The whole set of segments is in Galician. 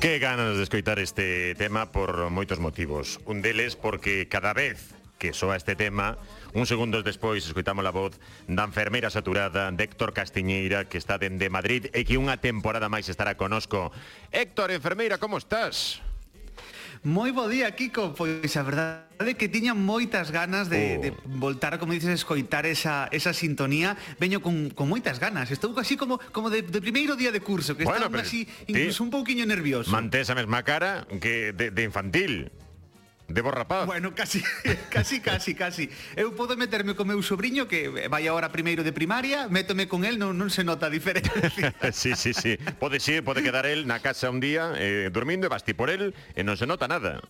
Que ganas de escoitar este tema por moitos motivos. Un deles porque cada vez que soa este tema, un segundos despois escoitamos a voz da enfermeira saturada de Héctor Castiñeira que está dende Madrid e que unha temporada máis estará conosco. Héctor, enfermeira, como estás? Moi bo día, Kiko, pois a verdade que tiña moitas ganas de, oh. de voltar, como dices, escoitar esa, esa sintonía. Veño con, con moitas ganas, estou así como como de, de primeiro día de curso Que bueno, estaba así, incluso un pouquiño nervioso. Mantés a mesma cara que de, de infantil. Debo rapaz. Bueno, casi, casi, casi, casi. Eu podo meterme co meu sobrinho que vai agora primeiro de primaria, métome con el, non, non se nota a diferencia. sí, sí, sí. Pode ser, pode quedar el na casa un día eh, dormindo e vas ti por el e non se nota nada.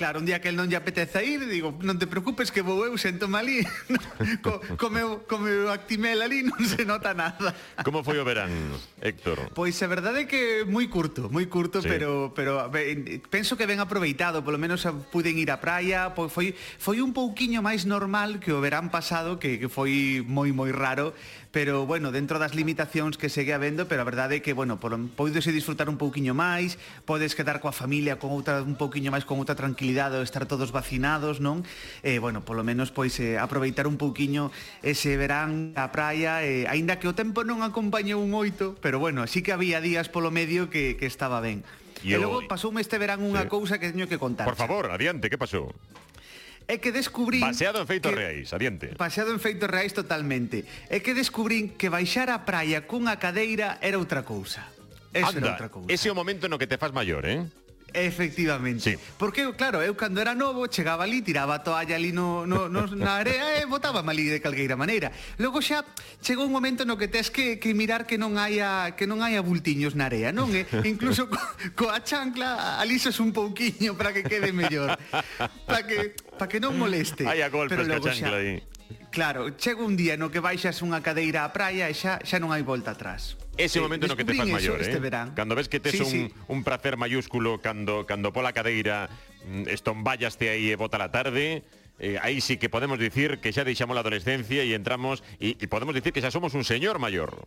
Claro, un día que el non lle apetece ir, digo, non te preocupes que vou eu sento malí, co, con meu actimel ali, non se nota nada. Como foi o verán, Héctor? Pois a verdade é que moi curto, moi curto, sí. pero pero ben, penso que ben aproveitado, polo menos puden ir á praia, pois foi foi un pouquiño máis normal que o verán pasado, que, que foi moi moi raro, pero bueno, dentro das limitacións que segue habendo, pero a verdade é que, bueno, podes disfrutar un pouquiño máis, podes quedar coa familia con outra un pouquiño máis con outra tranquilidade, ou estar todos vacinados, non? Eh, bueno, polo menos pois eh, aproveitar un pouquiño ese verán a praia, eh, aínda que o tempo non acompañou un oito, pero bueno, sí que había días polo medio que, que estaba ben. E, e logo pasoume este verán unha sí. cousa que teño que contar. Por favor, adiante, que pasou? é que descubrín... Paseado en feitos que... reais, adiante. Paseado en feitos reais totalmente. É que descubrín que baixar a praia cunha cadeira era outra cousa. Eso Anda, era outra cousa. Ese é o momento no que te faz maior, eh? Efectivamente. Sí. Porque, claro, eu cando era novo, chegaba ali, tiraba a toalla ali no, no, no, na area e botaba ali de calgueira maneira. Logo xa chegou un momento no que tes que, que mirar que non haia que non haia bultiños na area, non? E incluso co, coa chancla alisas un pouquiño para que quede mellor. Para que, para que non moleste. Hai a golpes Pero logo xa, aí. Claro, chega un día no que baixas unha cadeira á praia e xa, xa non hai volta atrás ese eh, momento no que te faz maior, eh? Cando ves que tes sí, un, sí. un prazer mayúsculo cando cando pola cadeira mm, estomballaste aí e eh, bota la tarde, eh, aí sí que podemos dicir que xa deixamos a adolescencia e entramos e, e podemos dicir que xa somos un señor maior.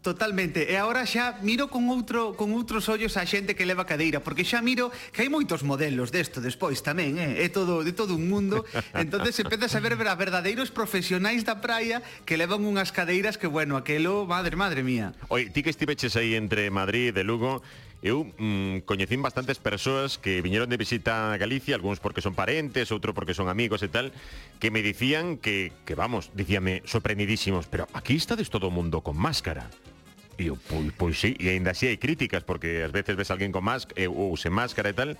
Totalmente. E agora xa miro con outro con outros ollos a xente que leva cadeira, porque xa miro que hai moitos modelos desto despois tamén, eh? é todo de todo un mundo. Entonces empezas a ver a verdadeiros profesionais da praia que levan unhas cadeiras que bueno, aquelo, madre, madre mía. Oi, ti que estiveches aí entre Madrid e Lugo, eu mm, coñecín bastantes persoas que viñeron de visita a Galicia, algúns porque son parentes, outro porque son amigos e tal, que me dicían que, que vamos, dicíame, sorprendidísimos, pero aquí está todo o mundo con máscara. E eu, pois, pois sí, e ainda así hai críticas, porque ás veces ves alguén con máscara, ou sen máscara e tal,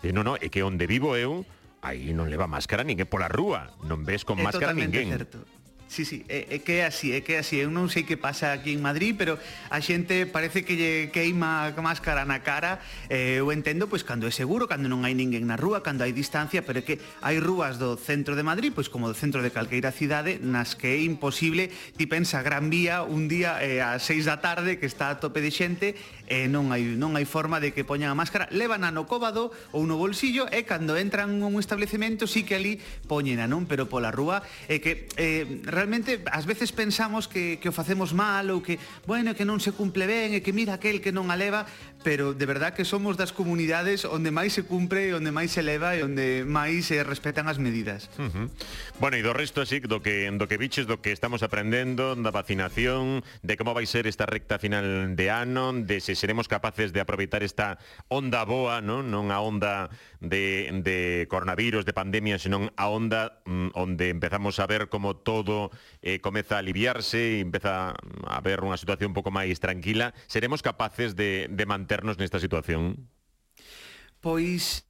e non, non, é que onde vivo eu, aí non leva máscara ninguén pola rúa, non ves con é máscara ninguén. Certo. Sí, sí, é, é que é así, é que é así. Eu non sei que pasa aquí en Madrid, pero a xente parece que lle queima a máscara na cara. Eh, eu entendo pois cando é seguro, cando non hai ninguén na rúa, cando hai distancia, pero é que hai rúas do centro de Madrid, pois como do centro de calqueira cidade, nas que é imposible, ti pensa Gran Vía un día eh, a 6 da tarde que está a tope de xente, eh, non hai non hai forma de que poñan a máscara, levan a no cóbado ou no bolsillo e cando entran un establecemento sí que ali poñena, non? Pero pola rúa é eh, que eh, realmente ás veces pensamos que, que o facemos mal ou que, bueno, que non se cumple ben e que mira aquel que non a leva, pero de verdad que somos das comunidades onde máis se cumpre, onde máis se leva e onde máis se respetan as medidas. Uh -huh. Bueno, e do resto así do que do que biches do que estamos aprendendo da vacinación, de como vai ser esta recta final de ano, de se seremos capaces de aproveitar esta onda boa, non, non a onda de de coronavirus, de pandemia, senón a onda mm, onde empezamos a ver como todo eh, comeza a aliviarse e empeza a haber unha situación un pouco máis tranquila, seremos capaces de de meternos nesta situación? Pois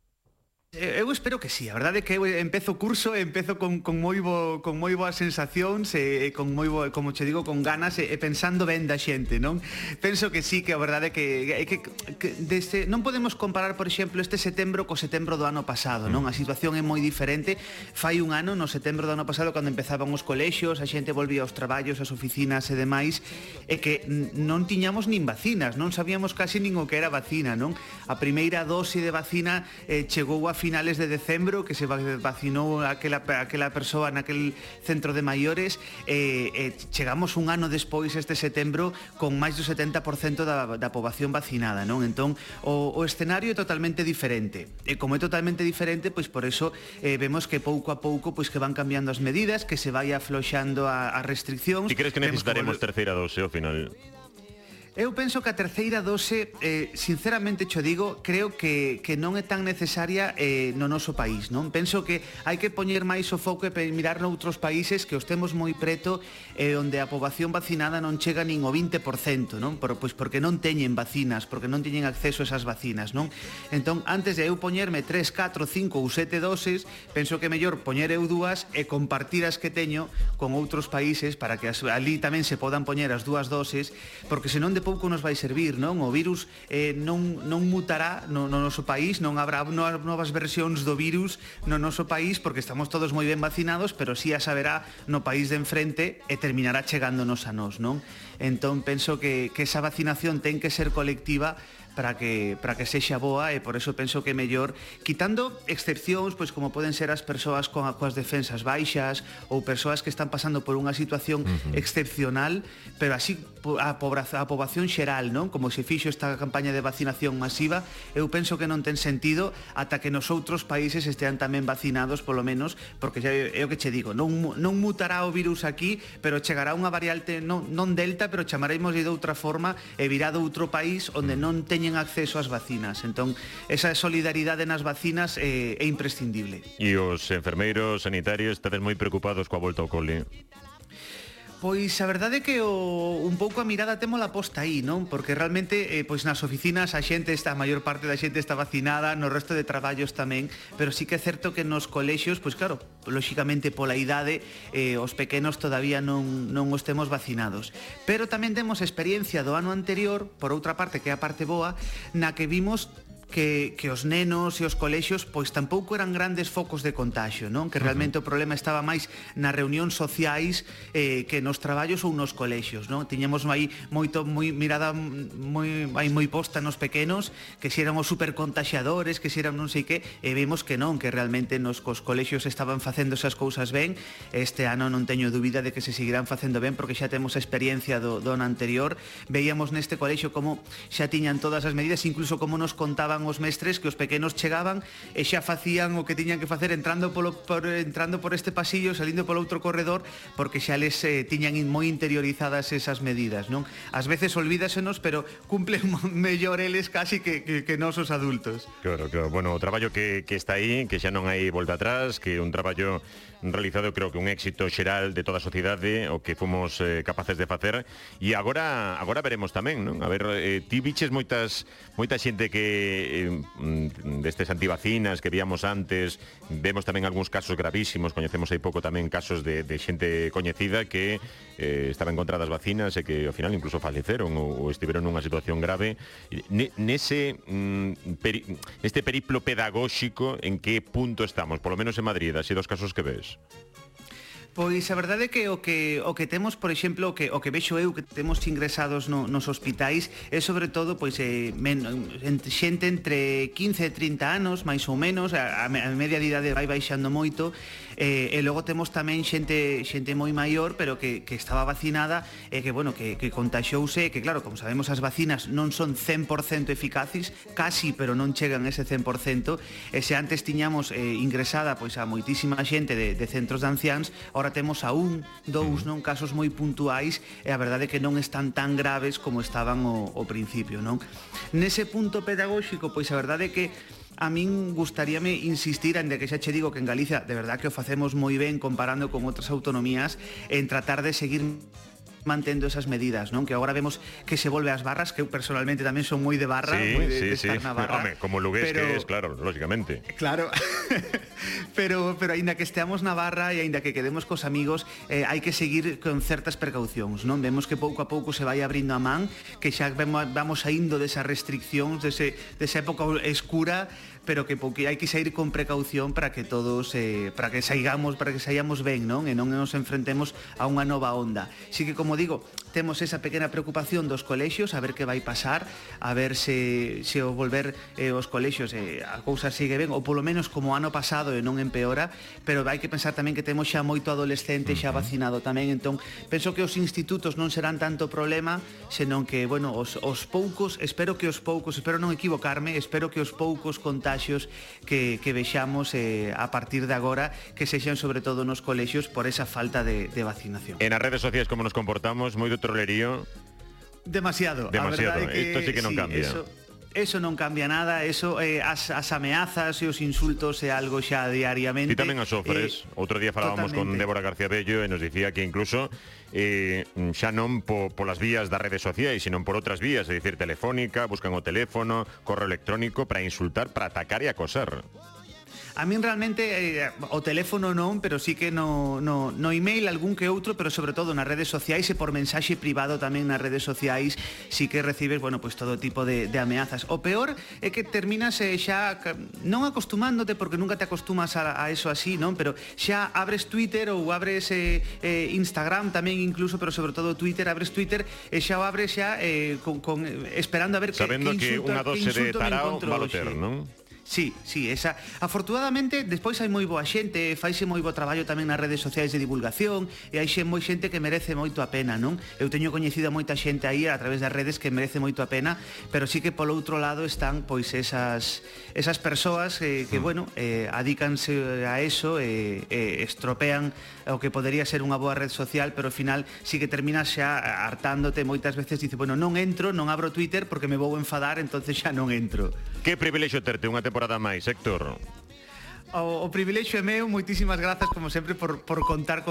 Eh, eu espero que sí, a verdade é que eu empezo o curso, empezo con, con moi bo, con moi boas sensacións e, e con moi bo, como che digo, con ganas e, e pensando ben da xente, non? Penso que sí, que a verdade é que, é que, que desde, non podemos comparar, por exemplo, este setembro co setembro do ano pasado, non? A situación é moi diferente. Fai un ano, no setembro do ano pasado, cando empezaban os colexios, a xente volvía aos traballos, ás oficinas e demais, e que non tiñamos nin vacinas, non sabíamos casi nin o que era vacina, non? A primeira dose de vacina eh, chegou a finales de decembro que se vacinou aquela, aquela persoa naquel centro de maiores eh, eh, chegamos un ano despois este setembro con máis do 70% da, da poboación vacinada non? Entón o, o escenario é totalmente diferente. E como é totalmente diferente pois por eso eh, vemos que pouco a pouco pois que van cambiando as medidas que se vai afloxando a, a restriccións. E crees que necesitaremos que terceira dose ao final? Eu penso que a terceira dose, eh, sinceramente cho digo, creo que, que non é tan necesaria eh, no noso país, non? Penso que hai que poñer máis o foco e mirar noutros países que os temos moi preto eh, onde a poboación vacinada non chega nin o 20%, non? Por, pois porque non teñen vacinas, porque non teñen acceso a esas vacinas, non? Entón, antes de eu poñerme 3, 4, 5 ou 7 doses, penso que é mellor poñer eu dúas e compartir as que teño con outros países para que as, ali tamén se podan poñer as dúas doses, porque senón de pouco nos vai servir, non? O virus eh, non, non mutará no, no noso país, non habrá novas versións do virus no noso país porque estamos todos moi ben vacinados, pero si sí a saberá no país de enfrente e terminará chegándonos a nós, non? Entón penso que, que esa vacinación ten que ser colectiva para que para que sexa boa e por eso penso que é mellor quitando excepcións pois como poden ser as persoas con coas defensas baixas ou persoas que están pasando por unha situación uh -huh. excepcional, pero así a pobraza, a poboación xeral, non? Como se fixo esta campaña de vacinación masiva, eu penso que non ten sentido ata que nos outros países estean tamén vacinados polo menos, porque xa é o que che digo, non non mutará o virus aquí, pero chegará unha variante non non delta, pero chamaremos de outra forma e virá outro país onde mm. non ten teñen acceso ás vacinas. Entón, esa solidaridade nas vacinas eh, é imprescindible. E os enfermeiros sanitarios estades moi preocupados coa volta ao cole. Pois a verdade é que o, un pouco a mirada temos la posta aí, non? Porque realmente eh, pois nas oficinas a xente está, a maior parte da xente está vacinada, no resto de traballos tamén, pero sí que é certo que nos colexios, pois claro, lóxicamente pola idade, eh, os pequenos todavía non, non os temos vacinados. Pero tamén temos experiencia do ano anterior, por outra parte, que é a parte boa, na que vimos que, que os nenos e os colexios pois tampouco eran grandes focos de contagio, non? Que realmente uh -huh. o problema estaba máis nas reunións sociais eh, que nos traballos ou nos colexios, non? Tiñemos aí moito moi mirada moi aí moi posta nos pequenos, que si eran os supercontaxiadores, que si eran non sei que, e vimos que non, que realmente nos cos colexios estaban facendo esas cousas ben. Este ano non teño dúbida de que se seguirán facendo ben porque xa temos a experiencia do, do ano anterior. Veíamos neste colexio como xa tiñan todas as medidas, incluso como nos contaban contaban os mestres que os pequenos chegaban e xa facían o que tiñan que facer entrando polo por, entrando por este pasillo, salindo polo outro corredor, porque xa les eh, tiñan moi interiorizadas esas medidas, non? Ás veces olvídasenos, pero cumplen mellor eles casi que, que, que nos os adultos. Claro, claro. Bueno, o traballo que, que está aí, que xa non hai volta atrás, que un traballo realizado creo que un éxito xeral de toda a sociedade o que fomos eh, capaces de facer e agora agora veremos tamén, non? A ver, eh, ti biches moitas moita xente que eh, mm, destes antivacinas que víamos antes, vemos tamén algúns casos gravísimos, coñecemos aí pouco tamén casos de, de xente coñecida que eh, estaba en contra das vacinas e que ao final incluso faleceron ou, ou estiveron nunha situación grave. Nese mm, peri, este periplo pedagóxico en que punto estamos, polo menos en Madrid, así dos casos que ves? Pois a verdade é que o que o que temos, por exemplo, o que o que vexo eu que temos ingresados no, nos hospitais é sobre todo pois eh, men, entre, xente entre 15 e 30 anos, máis ou menos, a, a media de idade vai baixando moito, eh, e logo temos tamén xente xente moi maior, pero que, que estaba vacinada e eh, que bueno, que que contaxouse, que claro, como sabemos as vacinas non son 100% eficaces, casi, pero non chegan ese 100%, e se antes tiñamos eh, ingresada pois a moitísima xente de, de centros de anciáns, Ora temos a un, dous, non casos moi puntuais e a verdade é que non están tan graves como estaban o, o principio, non? Nese punto pedagóxico, pois a verdade é que a min gustaríame insistir en de que xa che digo que en Galicia de verdad que o facemos moi ben comparando con outras autonomías en tratar de seguir mantendo esas medidas, non? Que agora vemos que se volve ás barras, que eu personalmente tamén son moi de barra, sí, moi de, sí, de estar sí. na barra. Home, como lugués pero... que es, claro, lógicamente. Claro. pero pero aínda que esteamos na barra e aínda que quedemos cos amigos, eh, hai que seguir con certas precaucións, non? Vemos que pouco a pouco se vai abrindo a man, que xa vemos, vamos saindo desas restriccións, dese, desa época escura, pero que porque hai que sair con precaución para que todos eh, para que saigamos, para que saíamos ben, non? E non nos enfrentemos a unha nova onda. Así que como digo, temos esa pequena preocupación dos colexios, a ver que vai pasar, a ver se, se o volver eh, os colexios eh, a cousa sigue ben, ou polo menos como ano pasado e non empeora, pero hai que pensar tamén que temos xa moito adolescente xa vacinado tamén, entón penso que os institutos non serán tanto problema, senón que, bueno, os, os poucos, espero que os poucos, espero non equivocarme, espero que os poucos contaxios que, que vexamos eh, a partir de agora, que sexan sobre todo nos colexios por esa falta de, de vacinación. En as redes sociais como nos comportamos, moito trolerío. Demasiado. Demasiado. Es que, Esto sí que non sí, cambia. Eso... Eso non cambia nada, eso eh, as, as ameazas e os insultos é algo xa diariamente. E tamén as ofres. Eh, Outro día falábamos totalmente. con Débora García Bello e nos dicía que incluso eh, xa non po, polas vías das redes sociais, sino por outras vías, é dicir, telefónica, buscan o teléfono, correo electrónico para insultar, para atacar e acosar. A min realmente eh, o teléfono non, pero sí que no, no, no email algún que outro, pero sobre todo nas redes sociais e por mensaxe privado tamén nas redes sociais sí que recibes, bueno, pois pues, todo tipo de, de ameazas. O peor é que terminas eh, xa non acostumándote porque nunca te acostumas a, a eso así, non? Pero xa abres Twitter ou abres eh, eh, Instagram tamén incluso, pero sobre todo Twitter, abres Twitter e xa o abres xa eh, con, con, esperando a ver Sabendo que, que, insulto, que unha dose de tarao malo ter, non? Sí, sí, esa. Afortunadamente, despois hai moi boa xente, faise moi bo traballo tamén nas redes sociais de divulgación, e hai xe moi xente que merece moito a pena, non? Eu teño coñecido moita xente aí a través das redes que merece moito a pena, pero sí que polo outro lado están pois esas esas persoas eh, que, mm. bueno, eh, adícanse a eso, eh, eh, estropean o que podería ser unha boa red social, pero ao final sí que terminas xa hartándote moitas veces, dice, bueno, non entro, non abro Twitter porque me vou enfadar, entonces xa non entro. Que privilexio terte unha temporada temporada máis, Héctor. O, o privilexio é meu, moitísimas grazas como sempre por, por contar con